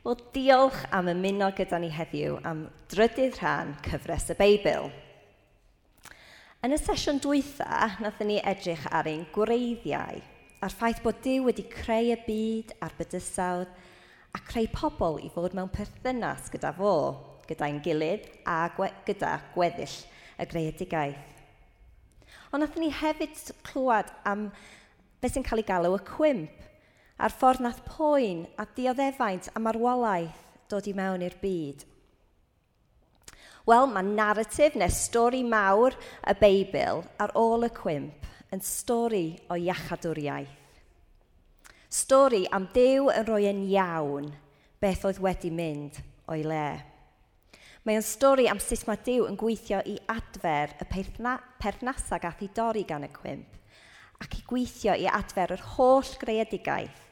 Wel, diolch am ymuno gyda ni heddiw am drydydd rhan cyfres y Beibl. Yn y sesiwn dwytha, nathon ni edrych ar ein gwreiddiau, a'r ffaith bod Dyw wedi creu y byd a'r bydysawd a creu pobl i fod mewn perthynas gyda fo, gyda'n gilydd a gwe gyda gweddill y greadigaeth. Ond nathon ni hefyd clywed am beth sy'n cael ei galw y cwimp, a'r ffordd nath poen a dioddefaint a marwolaeth dod i mewn i'r byd. Wel, mae narratif neu stori mawr y Beibl ar ôl y cwimp yn stori o iachadwriaeth. Stori am Dyw yn rhoi yn iawn beth oedd wedi mynd o'i le. Mae o'n stori am sut mae Dyw yn gweithio i adfer y perthnasau gath i dorri gan y cwimp ac i gweithio i adfer yr holl greadigaeth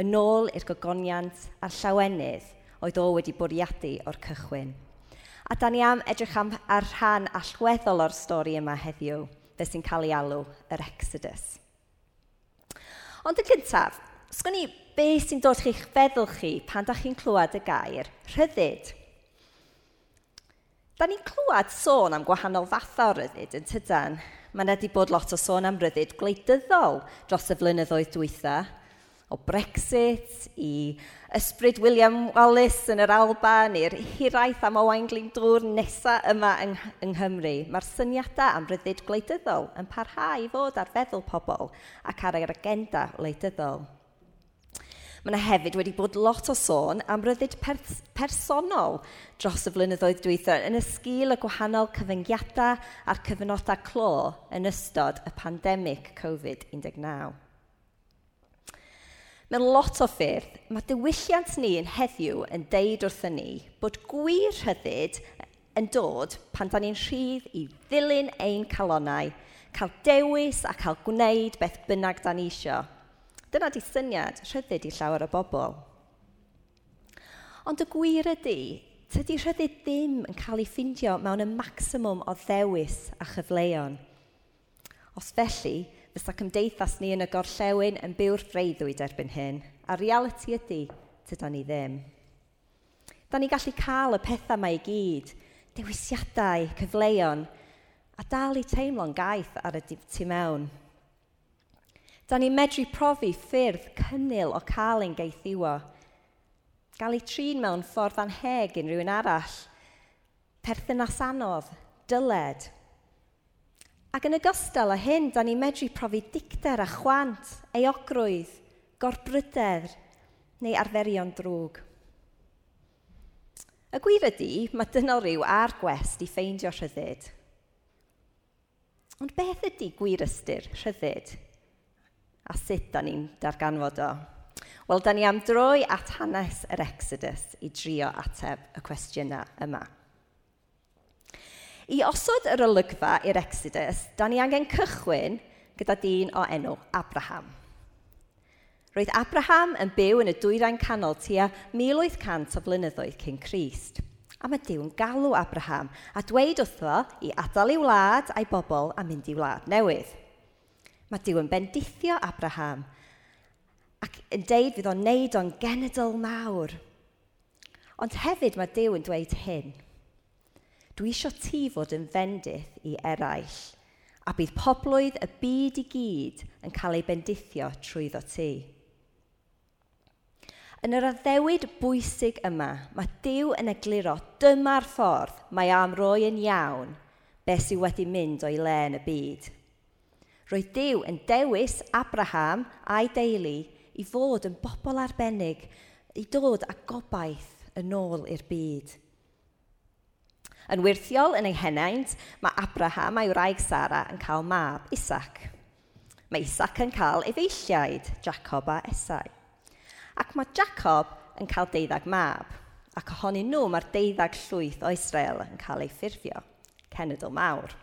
yn ôl i'r gogoniant a'r llawenydd oedd o wedi bwriadu o'r cychwyn. A da ni am edrych am ar rhan allweddol o'r stori yma heddiw, fe sy'n cael ei alw yr Exodus. Ond yn gyntaf, sgwn ni beth sy'n dod chi'ch feddwl chi pan da chi'n clywed y gair rhyddid. Da ni'n clywed sôn am gwahanol fathau o ryddid yn tydan. Mae yna wedi bod lot o sôn am ryddid gwleidyddol dros y flynyddoedd dwytha, o Brexit, i ysbryd William Wallace yn yr Alba, neu'r hiraeth am Owain Glyndŵr nesaf yma yng, yng Nghymru, mae'r syniadau am ryddid gwleidyddol yn parhau i fod ar feddwl pobl ac ar yr agenda wleidyddol. Mae yna hefyd wedi bod lot o sôn am ryddid pers personol dros y flynyddoedd dwytho yn ysgil y gwahanol cyfyngiadau a'r cyfnodau clo yn ystod y pandemig COVID-19. Mewn lot o ffyrdd, mae diwylliant ni yn heddiw yn deud wrthyn ni bod gwir rhyddid yn dod pan da ni'n rhydd i ddilyn ein calonau, cael dewis a cael gwneud beth bynnag da ni isio. Dyna di syniad rhyddid i llawer o bobl. Ond y gwir ydy, tydy rhyddid ddim yn cael ei ffindio mewn y maximum o ddewis a chyfleon. Os felly, fysa cymdeithas ni yn y gorllewin yn byw'r freuddwyd erbyn hyn, a reality ydy, tyda ni ddim. Da ni gallu cael y pethau mae i gyd, dewisiadau, cyfleon, a dal i teimlo'n gaeth ar y tu mewn. Da ni medru profi ffyrdd cynnil o cael ein geithiwo. gael ei trin mewn ffordd anheg unrhyw un arall, perthynas anodd, dyled, Ac yn ogystal â hyn, da ni'n medru profi dicter a chwant, eogrwydd, gorbryder neu arferion drwg. Y gwir ydy, mae dynol rhyw ar gwest i ffeindio rhyddid. Ond beth ydy gwir ystyr rhyddid? A sut da ni'n darganfod o? Wel, da ni am droi at hanes yr Exodus i drio ateb y cwestiynau yma. I osod yr olygfa i'r Exodus, da ni angen cychwyn gyda dyn o enw Abraham. Roedd Abraham yn byw yn y dwyrain canol tua 1800 o flynyddoedd cyn Christ. A mae Dyw yn galw Abraham a dweud wrtho i adael ei wlad a'i bobl a mynd i wlad newydd. Mae Dyw yn bendithio Abraham ac yn deud fydd o'n neud o'n genedl mawr. Ond hefyd mae Dyw yn dweud hyn – Dwi isio ti fod yn fendith i eraill, a bydd poblwydd y byd i gyd yn cael ei bendithio trwyddo ti. Yn yr addewid bwysig yma, mae Dyw yn egluro dyma'r ffordd mae am roi yn iawn be sydd wedi mynd o'i le yn y byd. Roedd Dyw yn dewis Abraham a'i deulu i fod yn bobl arbennig, i dod â gobaith yn ôl i'r byd. Yn wirthiol yn ei henaint, mae Abraham a'i wraig Sara yn cael mab, Isaac. Mae Isaac yn cael efeilliaid, Jacob a Esau. Ac mae Jacob yn cael deuddag mab, ac ohonyn nhw mae'r deuddag llwyth o Israel yn cael ei ffurfio, cenedl mawr.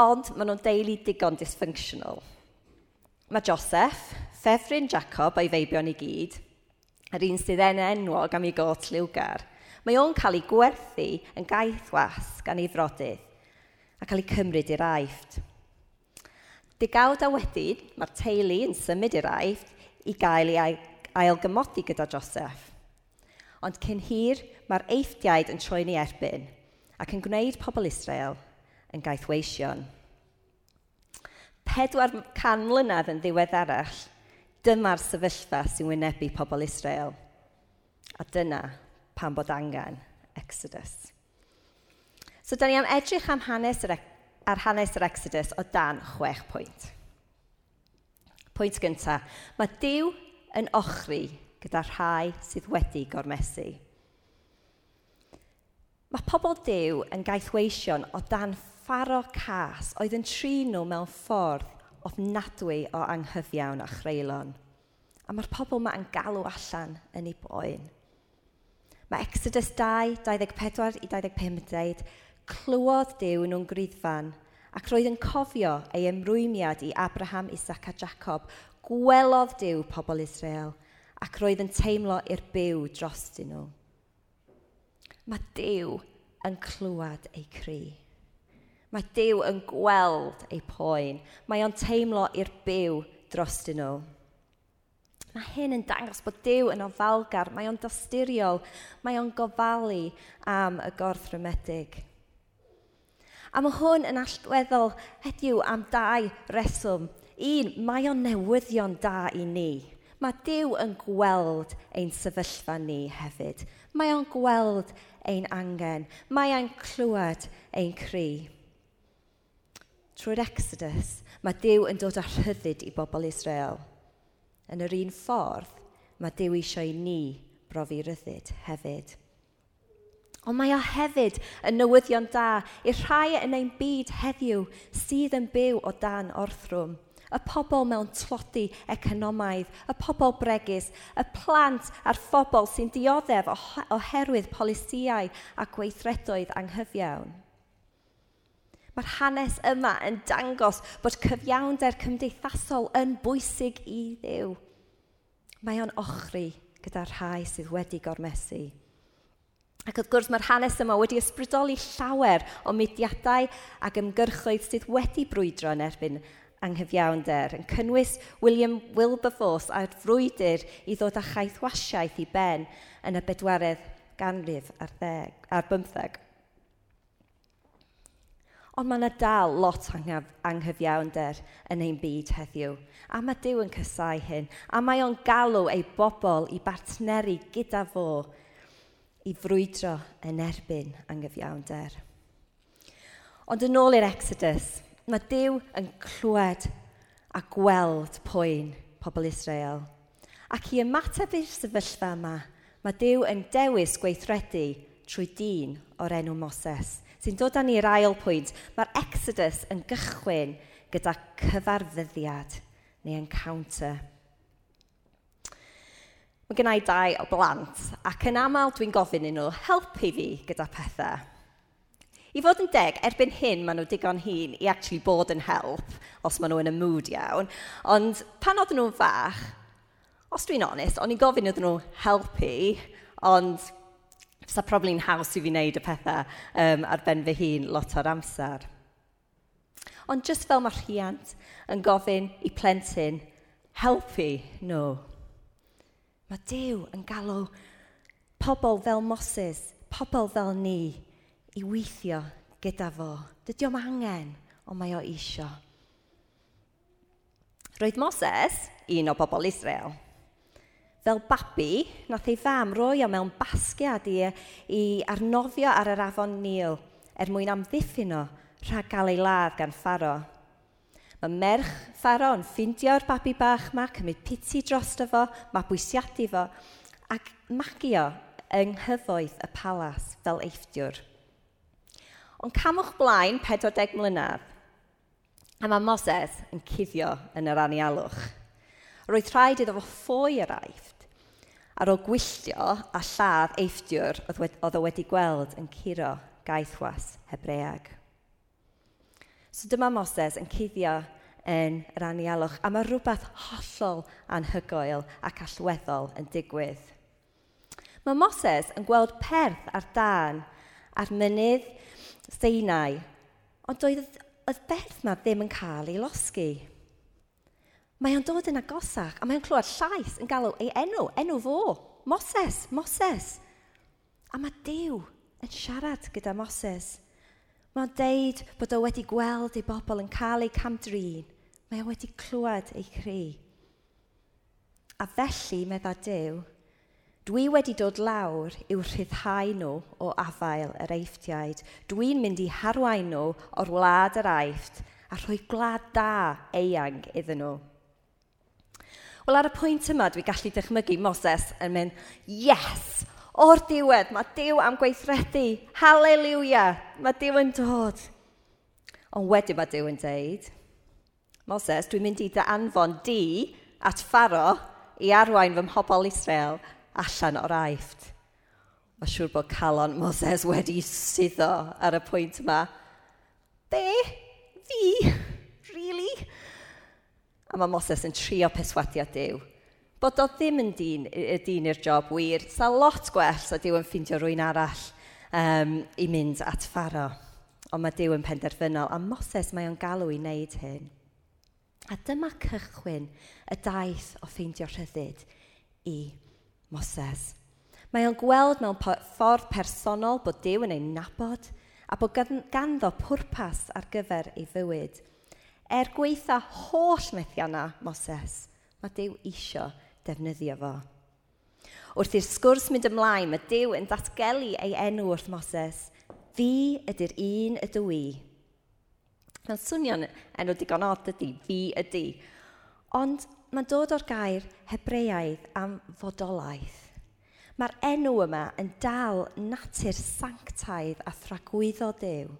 Ond maen nhw'n deulu digon dysfunctional. Mae Joseph, ffefryn Jacob o'i feibion i gyd, yr un sydd yn enwog am ei got liwgar – Mae o'n cael ei gwerthu yn gaeth was gan ei frodydd a cael ei cymryd i'r aifft. Degawd a wedyn, mae'r teulu yn symud i'r aifft i gael ei ailgymodi gyda Joseph. Ond cyn hir, mae'r eithdiaid yn troi'n ei erbyn ac yn gwneud pobl Israel yn gaethweision. 400 mlynedd yn ddiwedd arall, dyma'r sefyllfa sy'n wynebu pobl Israel. A dyna pan bod angen. Exodus. So, da ni am edrych am hanes yr, ar hanes yr Exodus o dan chwech pwynt. Pwynt gyntaf, mae Dyw yn ochri gyda rhai sydd wedi gormesu. Mae pobl Dyw yn gaethweision o dan ffaro cas oedd yn trin nhw mewn ffordd ofnadwy o anghyfiawn a chreulon. A mae'r pobl yma yn galw allan yn ei boen. Mae Exodus 2, 24 i 25 dweud, clywodd Dyw nhw'n gryddfan, ac roedd yn cofio ei ymrwymiad i Abraham, Isaac a Jacob. Gwelodd Dyw pobl Israel ac roedd yn teimlo i'r byw dros nhw. Mae Dyw yn clywed ei cri. Mae Dyw yn gweld ei poen. Mae o'n teimlo i'r byw dros nhw. Mae hyn yn dangos bod Dyw yn ofalgar, mae o'n dosturiol, mae o'n gofalu am y gorff rymedig. A mae hwn yn allweddol heddiw am dau reswm. Un, mae o'n newyddion da i ni. Mae Dyw yn gweld ein sefyllfa ni hefyd. Mae o'n gweld ein angen. Mae o'n clywed ein cri. Trwy'r Exodus, mae Dyw yn dod â rhyddid i bobl Israel – Yn yr un ffordd, mae Dyw eisiau i ni brofi ryddid hefyd. Ond mae o hefyd yn newyddion da i'r rhai yn ein byd heddiw sydd yn byw o dan orthrwm. Y pobl mewn tlodi economaidd, y pobl bregus, y plant a'r phobl sy'n dioddef oherwydd polisiau a gweithredoedd anghyfiawn. Mae'r hanes yma yn dangos bod cyfiawnder cymdeithasol yn bwysig i ddew. Mae o'n ochri gyda rhai sydd wedi gormesu. Ac wrth gwrs mae'r hanes yma wedi ysbrydoli llawer o mudiadau ac ymgyrchoedd sydd wedi brwydro yn erbyn anghyfiawnder, yn cynnwys William Wilberforce a'r frwydr i ddod â chaethwasiaeth i ben yn y bedwaredd ganrif ar, ddeg, ar bymtheg. Ond mae yna dal lot anghyfiawnder yn ein byd heddiw. A mae Dyw yn cysau hyn. A mae o'n galw ei bobl i bartneri gyda fo i frwydro yn erbyn anghyfiawnder. Ond yn ôl i'r Exodus, mae Dyw yn clywed a gweld poen pobl Israel. Ac i ymateb i'r sefyllfa yma, mae Dyw yn dewis gweithredu trwy dyn o'r enw Moses – sy'n dod â ni i'r ail pwynt, mae'r Exodus yn gychwyn gyda cyfarfyddiad neu encounter. Mae gennau dau o blant ac yn aml dwi'n gofyn i nhw helpu fi gyda pethau. I fod yn deg, erbyn hyn maen nhw digon hun i actually bod yn help os maen nhw yn y mood iawn. Ond pan oedden nhw'n fach, os dwi'n onest, o'n i'n gofyn iddyn nhw helpu, ond Fysa probably'n haws i fi wneud y pethau um, ar ben fy hun lot o'r amser. Ond just fel mae rhiant yn gofyn i plentyn, helpu nhw. Mae Dyw yn galw pobl fel Moses, pobl fel ni, i weithio gyda fo. Dydy o'm angen, ond mae o isio. Roedd Moses un o bobl Israel, fel babi, nath ei fam roi o mewn basgiad i, i arnofio ar yr afon Nil er mwyn amddiffyn o rhag gael ei ladd gan pharo. Mae merch pharo yn ffindio'r babi bach ma, cymryd piti drosto fo, mabwysiadu fo, ac magio yng nghyfoeth y palas fel eithdiwr. Ond camwch blaen 40 mlynedd, a mae Moses yn cuddio yn yr anialwch. Roedd rhaid iddo fo ffoi yr aifft, ar ôl gwylltio a lladd eithdiwr oedd o wedi gweld yn curo gaethwas Hebreag. So dyma Moses yn cuddio yn yr anialwch, a mae rhywbeth hollol anhygoel ac allweddol yn digwydd. Mae Moses yn gweld perth ar dan ar mynydd Seinau, ond oedd, oedd berth ma ddim yn cael ei losgu. Mae o'n dod yn agosach, a mae o'n clywed llais yn galw ei enw, enw fo, Moses, Moses. A mae Dyw yn siarad gyda Moses. Mae o'n deud bod o wedi gweld ei bobl yn cael eu camdrin. Mae o wedi clywed ei cri. A felly, medda Dyw, Dwi wedi dod lawr i'w rhyddhau nhw o afael yr eiftiaid. Dwi'n mynd i harwain nhw o'r wlad yr aifft a rhoi gwlad da eang iddyn nhw. Wel, ar y pwynt yma, dwi gallu dychmygu Moses yn mynd, yes, o'r diwedd, mae Dyw am gweithredu, haleluia, mae Dyw yn dod. Ond wedyn mae Dyw yn deud, Moses, dwi'n mynd i dy anfon di at Faro i arwain fy mhobol Israel allan o'r aifft. Mae siŵr bod calon Moses wedi suddo ar y pwynt yma. Be? A mae Moses yn trio perswadiad Dyw bod o ddim yn dyn, dyn i'r job wir. Sa lot gwell sa Dyw yn ffeindio rwy'n arall um, i mynd at pharo. Ond mae Dyw yn penderfynol, a Moses mae o'n galw i wneud hyn. A dyma cychwyn y daith o ffeindio rhyddid i Moses. Mae o'n gweld mewn ffordd personol bod Dyw yn ei nabod a bod ganddo pwrpas ar gyfer ei fywyd – Er gweitha holl methianna Moses, mae Dyw isio defnyddio fo. Wrth i'r sgwrs mynd ymlaen, mae Dyw yn datgelu ei enw wrth Moses. Fi ydy'r un ydw i. Mae'n swnio'n enw digon od ydy, fi ydy. Ond mae'n dod o'r gair hebreaidd am fodolaeth. Mae'r enw yma yn dal natur sanctaidd a thragwyddo Dyw.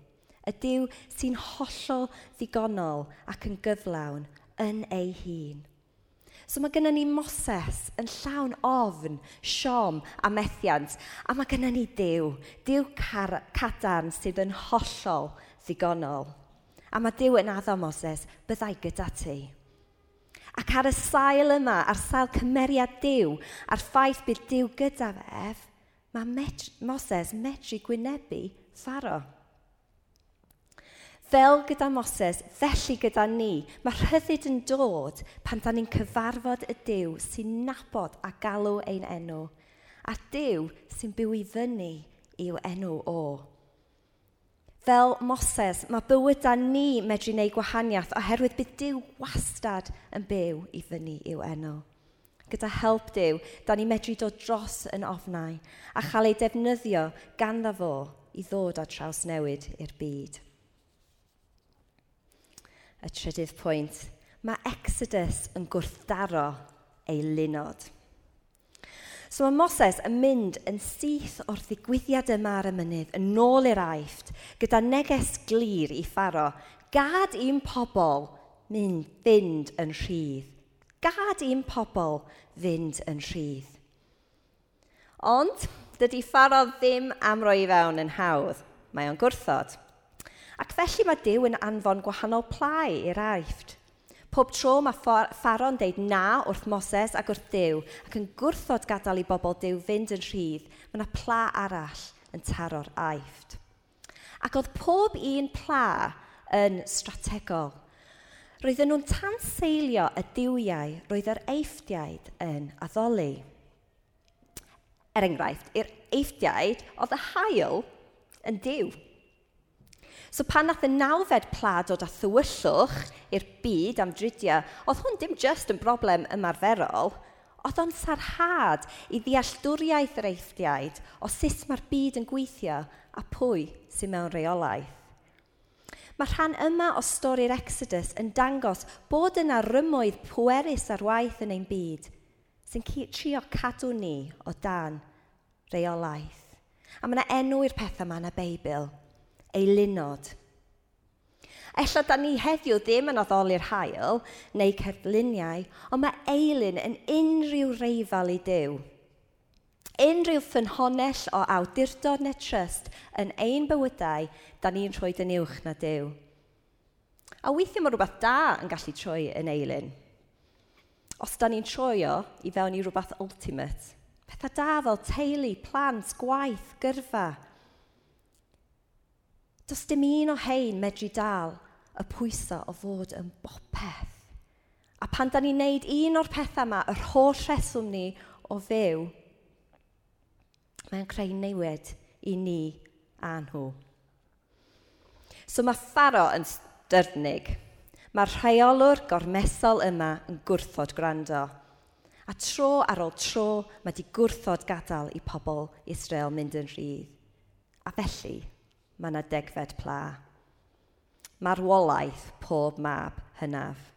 Y Dyw sy'n hollol ddigonol ac yn gyflawn yn ei hun. So mae gennym ni Moses yn llawn ofn, siom a methiant. A mae gennym ni Dyw, Dyw car, cadarn sydd yn hollol ddigonol. A mae Dyw yn addo Moses, byddai gyda ti. Ac ar y sail yma, ar sail cymeriad Dyw, a'r ffaith bydd Dyw gyda fe, mae Moses medru gwynebu pharo. Fel gyda Moses, felly gyda ni, mae rhyddid yn dod pan da ni'n cyfarfod y Dyw sy'n nabod a galw ein enw, a Dyw sy'n byw i fyny i'w enw o. Fel Moses, mae bywyd â ni medru wneud gwahaniaeth oherwydd bydd Dyw wastad yn byw i fyny i'w enw. Gyda help Dyw, da ni medru dod dros yn ofnau a chael ei defnyddio ganddo fo i ddod â traws newid i'r byd y trydydd pwynt, mae Exodus yn gwrthdaro ei lunod. So mae Moses yn mynd yn syth o'r ddigwyddiad yma ar y mynydd, yn ôl i'r aifft, gyda neges glir i pharo. gad un pobl mynd, fynd yn rhydd. Gad un pobl fynd yn rhydd. Ond, dydy pharo ddim am roi fewn yn hawdd. Mae o'n gwrthod. Ac felly mae Dyw yn anfon gwahanol plau i'r aifft. Pob tro mae Pharo'n deud na wrth Moses ac wrth Dyw ac yn gwrthod gadael i bobl Dyw fynd yn rhydd, mae yna pla arall yn taro'r aifft. Ac oedd pob un pla yn strategol. Roedden nhw'n tanseilio y diwiau roedd yr eifftiaid yn addoli. Er enghraifft, i'r eifftiaid oedd y hael yn diw. So pan nath y nawfed plaid dod â thywyllwch i'r byd am dridia, oedd hwn dim just yn broblem ymarferol, oedd o'n sarhad i ddealltwriaeth yr eithdiaid o sut mae'r byd yn gweithio a pwy sy'n mewn reolaeth. Mae rhan yma o stori'r Exodus yn dangos bod yna rymoedd pwerus ar waith yn ein byd, sy'n trio cadw ni o dan reolaeth. A mae yna enw i'r pethau yma yn y Beibl – eilinod. Ella da ni heddiw ddim yn addoli'r hael neu cerfluniau, ond mae eilin yn unrhyw reifal i Dyw. Unrhyw ffynhonell o awdurdod neu trust yn ein bywydau, da ni'n rhoi yn uwch na Dyw. A weithio mae rhywbeth da yn gallu troi yn eilin. Os da ni'n troio i fewn i rhywbeth ultimate, pethau da fel teulu, plant, gwaith, gyrfa, Does dim un o hein medru dal y pwysau o fod yn bopeth. A pan da ni'n neud un o'r pethau yma, yr holl rheswm ni o fyw, mae'n creu newid i ni a nhw. So mae Pharo yn dyrnig. Mae'r rheolwr gormesol yma yn gwrthod gwrando. A tro ar ôl tro, mae wedi gwrthod gadael i pobl Israel mynd yn rhydd. A felly, mae yna degfed pla. Mae'r wolaeth pob mab hynaf.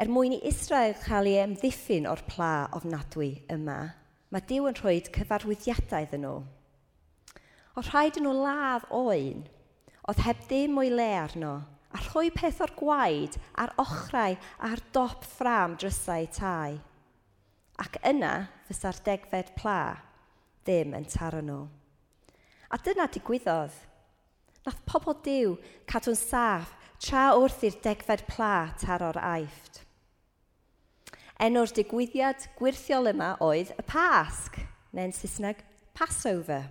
Er mwyn i Israel cael ei ymddiffyn o'r pla ofnadwy yma, mae Dyw yn rhoi cyfarwyddiadau iddyn nhw. O rhaid yn nhw ladd oen, oedd heb ddim o'i le arno, a rhoi peth o'r gwaed a'r ochrau a'r dop ffram drysau tai. Ac yna fysa'r degfed pla ddim yn taro nhw. A dyna digwyddodd. Nath pobl diw cadw'n saff tra wrth i'r degfed pla taro'r aifft. Enw'r digwyddiad gwirthiol yma oedd y Pasg, neu'n Saesneg Passover.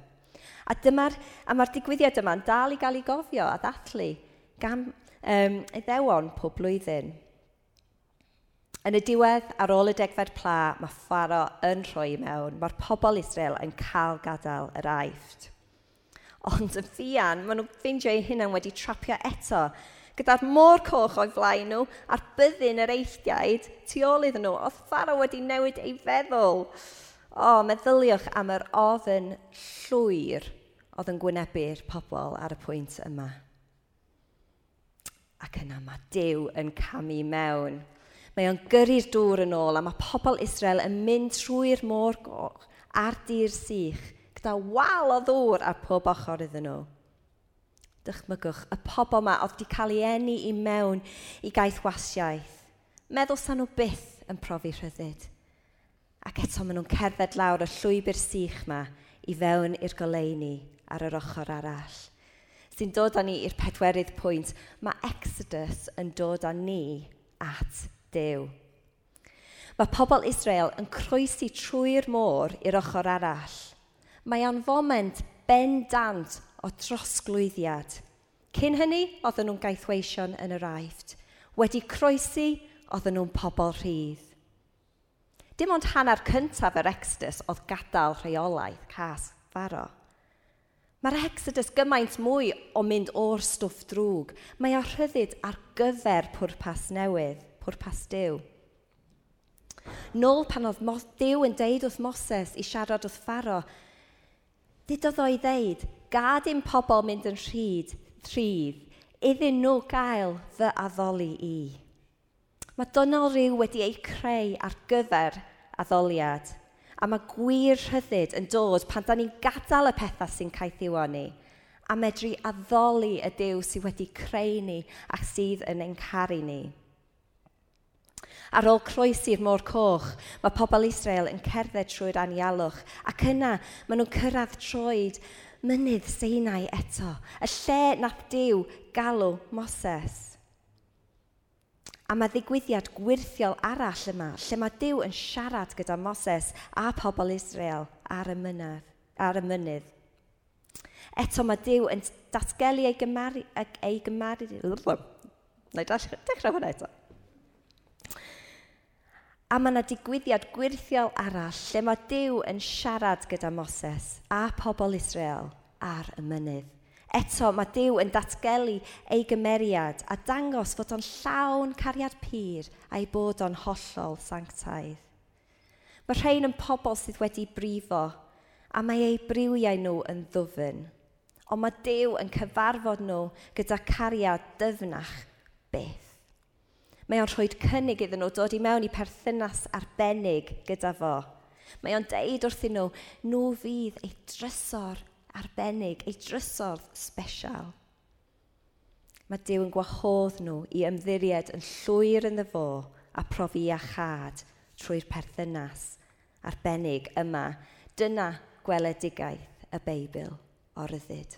A dyma'r a digwyddiad yma'n dal i gael ei gofio a ddathlu gan um, iddewon pob blwyddyn. Yn y diwedd, ar ôl y degfed pla, mae Pharo yn rhoi mewn. Mae'r pobl Israel yn cael gadael yr aifft. Ond y fian, maen nhw'n ffeindio eu hunain wedi trapio eto gyda'r môr coch o'i flaen nhw a'r byddin yr eithdiaid tu ôl iddyn nhw. Oedd Pharaw wedi newid ei feddwl. O, meddyliwch am yr ofyn llwyr oedd yn gwynebu'r pobl ar y pwynt yma. Ac yna mae Dyw yn camu mewn. Mae o'n gyrru'r dŵr yn ôl a mae pobl Israel yn mynd trwy'r môr goch a'r dir sych gyda wal o ddŵr ar pob ochr iddyn nhw. Dychmygwch, y pobl yma oedd wedi cael ei eni i mewn i gaeth wasiaeth. Meddwl sa'n nhw byth yn profi rhyddid. Ac eto maen nhw'n cerdded lawr y llwybr sych yma i fewn i'r goleuni ar yr ochr arall. Sy'n dod â ni i'r pedwerydd pwynt, mae Exodus yn dod â ni at Dyw. Mae pobl Israel yn croesi trwy'r môr i'r ochr arall – Mae o'n foment bendant o trosglwyddiad. Cyn hynny, oedden nhw'n gaethweision yn yr aifft. Wedi croesi, oedden nhw'n pobl rhydd. Dim ond hanner cyntaf yr Exodus oedd gadael rheolaeth cas faro. Mae'r Exodus gymaint mwy o mynd o'r stwff drwg. Mae o rhyddid ar gyfer pwrpas newydd, pwrpas diw. Nôl pan oedd Dyw yn deud wrth Moses i siarad wrth Faro, Dydodd o'i ddeud, gad i'n pobl mynd yn rhyd, rhydd, iddyn nhw gael fy addoli i. Mae Donald rhyw wedi ei creu ar gyfer addoliad. A mae gwir rhyddid yn dod pan da ni'n gadael y pethau sy'n caeth i'w ni. A medru addoli y Dyw sydd wedi creu ni a sydd yn ein caru ni. Ar ôl croesi'r môr coch, mae pobl Israel yn cerdded trwy'r anialwch, ac yna maen nhw'n cyrraedd troed mynydd Seinau eto, y lle nath Dyw galw Moses. A mae ddigwyddiad gwirthiol arall yma, lle mae Dyw yn siarad gyda Moses a pobl Israel ar y, mynydd, ar y mynydd. Eto mae Dyw yn datgelu ei gymaru... Ei gymaru... Na i dechrau hwnna eto. A mae yna digwyddiad gwirthiol arall lle mae Dyw yn siarad gyda Moses a pobl Israel ar y mynydd. Eto, mae Dyw yn datgelu ei gymeriad a dangos fod o'n llawn cariad pyr a'i bod o'n hollol sanctaidd. Mae rhain yn pobl sydd wedi brifo a mae eu briwiau nhw yn ddwfn. Ond mae Dyw yn cyfarfod nhw gyda cariad dyfnach byth. Mae o'n rhoi cynnig iddyn nhw dod i mewn i perthynas arbennig gyda fo. Mae o'n deud wrthyn nhw, nhw fydd ei drysor arbennig, ei drysor special. Mae Dyw yn gwahodd nhw i ymddiried yn llwyr yn fo a profi iachad trwy'r perthynas arbennig yma. Dyna gweledigaeth y Beibl o ryddid.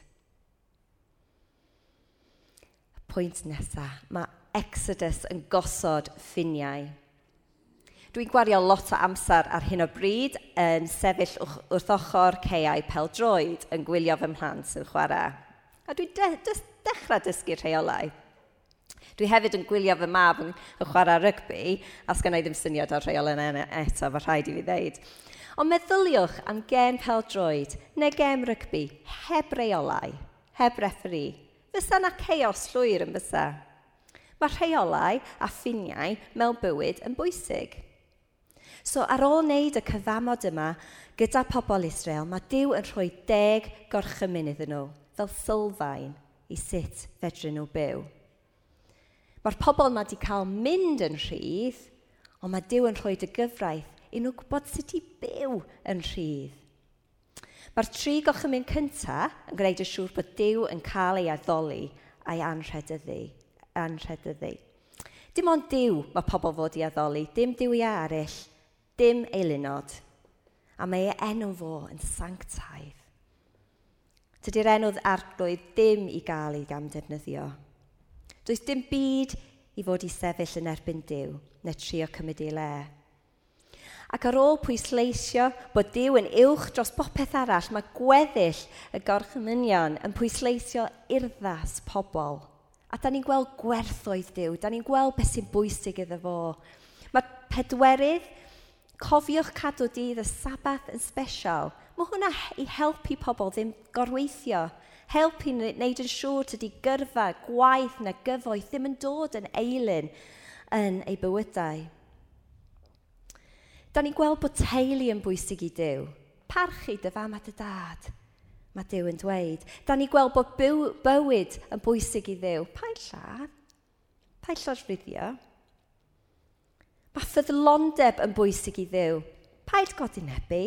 Pwynt nesaf, mae Exodus yn gosod ffiniau. Dwi'n gwario lot o amser ar hyn o bryd yn sefyll wrth ochr ceiau peldroed yn gwylio fy mhlant yn chwarae. A dwi'n de de dechrau dysgu rheolau. Dwi hefyd yn gwylio fy mab yn chwarae rygbi, a sgan i ddim syniad o'r rheol yna e- e- eto, fe rhaid i fi ddeud. Ond meddyliwch am gen peldroed neu gem rygbi heb reolau, heb referi. Fysa na chaos llwyr yn fysa mae rheolau a ffiniau mewn bywyd yn bwysig. So ar ôl wneud y cyfamod yma gyda pobl Israel, mae Dyw yn rhoi deg gorchymyn iddyn nhw fel sylfaen i sut fedryn nhw byw. Mae'r pobl yma wedi cael mynd yn rhydd, ond mae Dyw yn rhoi dy gyfraith i nhw gwybod sut i byw yn rhydd. Mae'r tri gochymyn cyntaf yn gwneud y siŵr bod Dyw yn cael ei addoli a'i anrhedyddu anrhydyddu. Dim ond diw mae pobl fod i addoli, dim diw i arall, dim eilunod. A mae ei enw fo yn sanctaidd. Tydy'r enwdd arglwydd dim i gael ei gam defnyddio. Does dim byd i fod i sefyll yn erbyn Dyw, neu trio cymryd ei le. Ac ar ôl pwysleisio bod Dyw yn uwch dros bopeth arall, mae gweddill y gorchymynion yn pwysleisio urddas pobl. A da ni'n gweld gwerthoedd Dyw, da ni'n gweld beth sy'n bwysig iddo fo. Mae pedwerydd, cofiwch cadw dydd y sabath yn special. Mae hwnna i helpu pobl ddim gorweithio. Helpu wneud yn siŵr tydi gyrfa, gwaith na gyfoeth ddim yn dod yn eilyn yn ei bywydau. Da ni'n gweld bod teulu yn bwysig i Dyw. Parchu dy fam a dy dad mae Dyw yn dweud. Da ni gweld bod byw, bywyd yn bwysig i Ddew. Pa'n lladd? Pa'n llorfuddio? Mae ffyddlondeb yn bwysig i Ddew. Pa'n godinebu?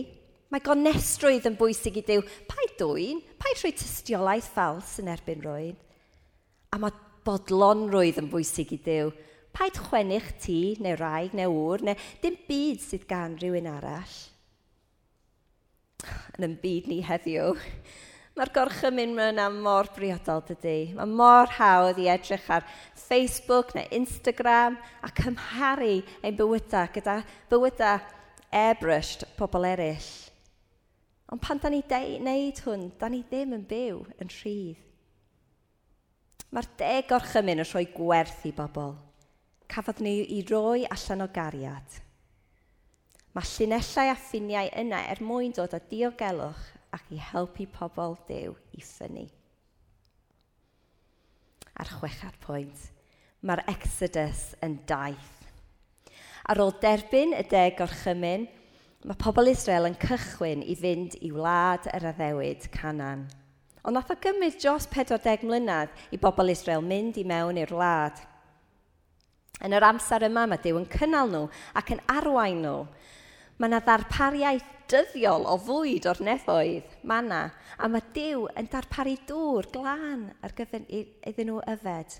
Mae gonestrwydd yn bwysig i Dyw. Pa'i dwy'n? Pa'i rhoi tystiolaeth ffals yn erbyn rwy'n? A mae bodlonrwydd yn bwysig i Dyw. Pa'i chwennych ti, neu raig, neu wr, neu dim byd sydd gan rhywun arall yn yn byd ni heddiw. Mae'r gorchymyn mewn am mor briodol dydy. Mae mor hawdd i edrych ar Facebook neu Instagram a cymharu ein bywydau gyda bywydau airbrushed pobl eraill. Ond pan da ni wneud hwn, da ni ddim yn byw yn rhydd. Mae'r deg gorchymyn yn rhoi gwerth i bobl. Cafodd ni i roi allan o gariad. Mae llinellau a ffiniau yna er mwyn dod â diogelwch ac i helpu pobl dew i ffynnu. A'r chwechad pwynt, mae'r Exodus yn daith. Ar ôl derbyn y deg o'r chymyn, mae pobl Israel yn cychwyn i fynd i wlad yr addewid canan. Ond nath o gymryd dros 40 mlynedd i bobl Israel mynd i mewn i'r wlad. Yn yr amser yma mae Dyw yn cynnal nhw ac yn arwain nhw Mae yna ddarpariaeth dyddiol o fwyd o'r nefoedd, mana, a mae Dyw yn darparu dŵr glân ar gyfer iddyn nhw yfed.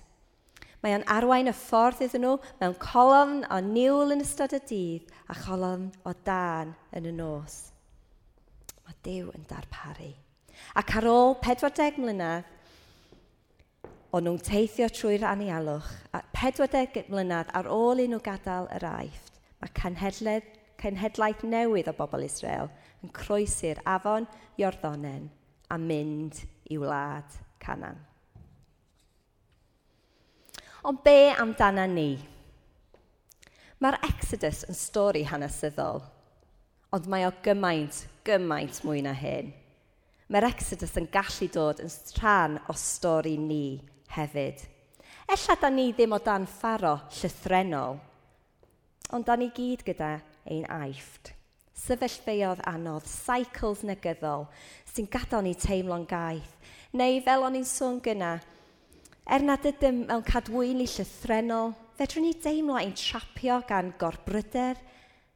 Mae o'n arwain y ffordd iddyn nhw mewn colofn o niwl yn ystod y dydd a cholofn o dan yn y nos. Mae Dyw yn darparu. Ac ar ôl 40 mlynedd, o'n nhw'n teithio trwy'r anialwch, a 40 mlynedd ar ôl i nhw gadael yr aifft, mae canhedledd cenhedlaeth newydd o bobl Israel yn croesi'r afon Iorddonen a mynd i wlad Canan. Ond be amdana ni? Mae'r Exodus yn stori hanesyddol, ond mae o gymaint, gymaint mwy na hyn. Mae'r Exodus yn gallu dod yn rhan o stori ni hefyd. Ella da ni ddim o dan pharo llythrenol, ond da ni gyd gyda ein aifft. Sefyllfeodd anodd, cycles negyddol sy'n gadael ni teimlo'n gaeth. Neu fel o'n i'n sôn gyna, er nad ydym mewn cadwyn i llythrenol, fedrwn ni deimlo ein trapio gan gorbryder,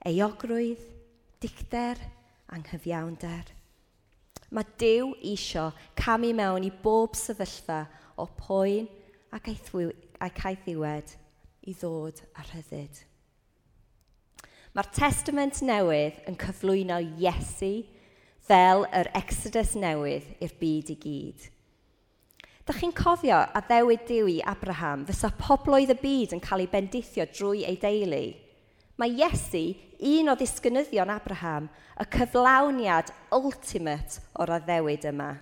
eogrwydd, dicder, anghyfiawnder. Mae Dyw isio camu mewn i bob sefyllfa o poen ac aeth, ac i ddod a rhyddid. Mae'r testament newydd yn cyflwyno Iesu fel yr Exodus newydd i'r byd i gyd. Da chi'n cofio a ddewyd Dewi Abraham fysa pobloedd y byd yn cael ei bendithio drwy ei deulu. Mae Iesu, un o ddisgynyddion Abraham, y cyflawniad ultimate o'r addewyd yma.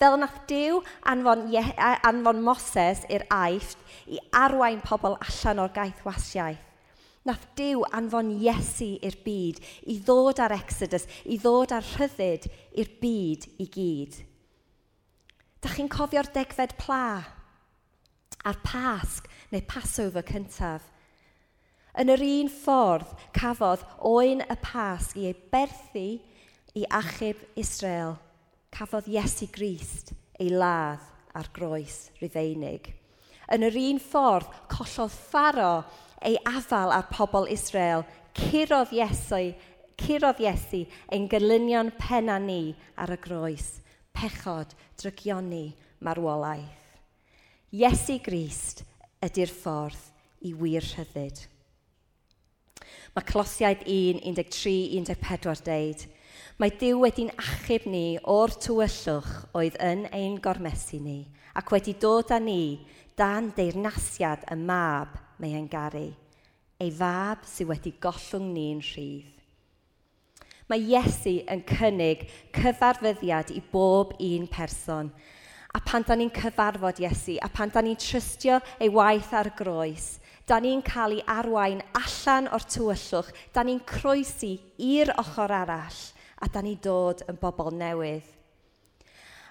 Fel nath Dyw anfon, anfon Moses i'r aifft i arwain pobl allan o'r gaeth wasiaeth, Nath Dyw anfon Iesu i'r byd, i ddod ar Exodus, i ddod ar rhyddid i'r byd i gyd. Da chi'n cofio'r degfed pla a'r pasg neu Passover cyntaf. Yn yr un ffordd cafodd oen y pasg i ei berthu i achub Israel. Cafodd Iesu Grist ei ladd ar groes rufeinig. Yn yr un ffordd collodd pharo ei afal ar pobl Israel, curodd Iesu, curodd Iesu ein gylunion penna ni ar y groes, pechod, drygioni, marwolaeth. Iesu Grist ydy'r ffordd i wir rhyddid. Mae Colosiaid 1, 13, 14 deud, Mae Dyw wedi'n achub ni o'r tywyllwch oedd yn ein gormesu ni, ac wedi dod â ni dan deyrnasiad y mab mae e'n garu, ei fab sydd wedi gollwng ni'n rhydd. Mae Iesu yn cynnig cyfarfyddiad i bob un person. A pan da ni'n cyfarfod Iesu, a pan da ni'n trystio ei waith ar groes, da ni'n cael ei arwain allan o'r tywyllwch, da ni'n croesi i'r ochr arall, a da ni'n dod yn bobl newydd.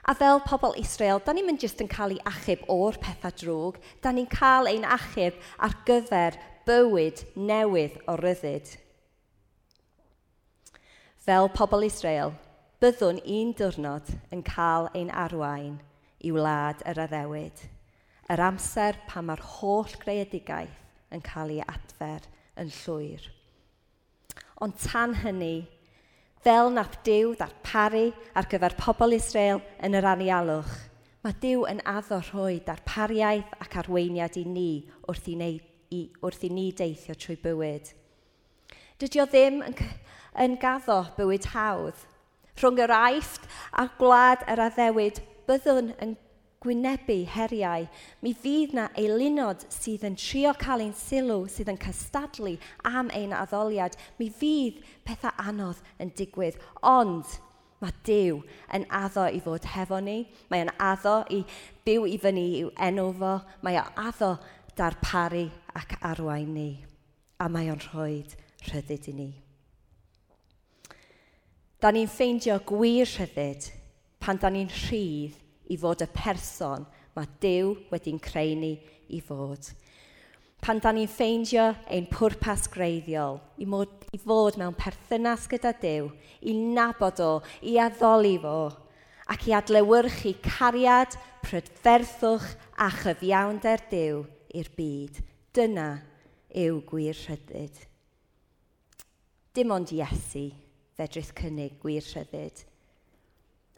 A fel pobl Israel, da ni'n mynd jyst yn cael ei achub o'r pethau drwg, da ni'n cael ein achub ar gyfer bywyd newydd o ryddid. Fel pobl Israel, byddwn un diwrnod yn cael ein arwain i wlad yr addewyd. Yr amser pan mae'r holl greadigaeth yn cael ei adfer yn llwyr. Ond tan hynny, fel nath Dyw ddarparu ar gyfer pobl Israel yn yr anialwch. Mae Dyw yn addo rhoi darpariaeth ac arweiniad i ni wrth i ni, i, wrth i ni deithio trwy bywyd. Dydy o ddim yn, yn gaddo bywyd hawdd. Rhwng yr aifft a gwlad yr addewid byddwn yn gwynebu heriau, mi fydd na eilunod sydd yn trio cael ein sylw, sydd yn cystadlu am ein addoliad. Mi fydd pethau anodd yn digwydd, ond mae Dyw yn addo i fod hefo ni. Mae e'n addo i byw i fyny i'w enw fo. Mae o addo darparu ac arwain ni. A mae o'n rhoi rhyddid i ni. Da ni'n ffeindio gwir rhyddid pan da ni'n rhydd i fod y person mae Dyw wedi'n creu ni i fod. Pan da ni'n ffeindio ein pwrpas greiddiol, i, mod, i fod mewn perthynas gyda Dyw, i nabod o, i addoli fo, ac i adlewyrchu cariad, prydferthwch a chyfiawnder Dyw i'r byd. Dyna yw gwir rhyddid. Dim ond Iesu fedrith cynnig gwir rhyddid.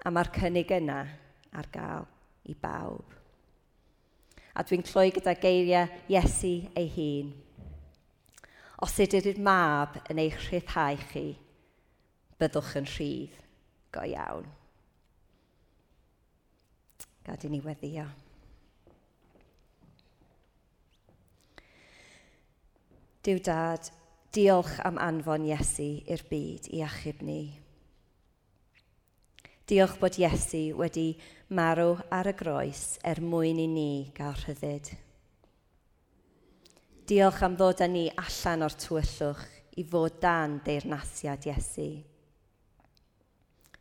A mae'r cynnig yna ar gael i bawb. A dwi'n cloi gyda geiriau Iesu ei hun. Os ydy'r mab yn eich rhyddhau chi, byddwch yn rhydd go iawn. Gad i ni weddio. Dyw dad, diolch am anfon Iesu i'r byd i achub ni. Diolch bod Iesu wedi marw ar y groes er mwyn i ni gael rhyddid. Diolch am ddod â ni allan o'r tywyllwch i fod dan deyrnasiad Iesu.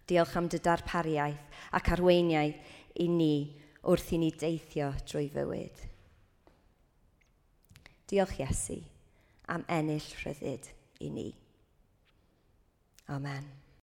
Diolch am dy darpariaeth ac arweiniaeth i ni wrth i ni deithio drwy fywyd. Diolch Iesu am ennill rhyddid i ni. Amen.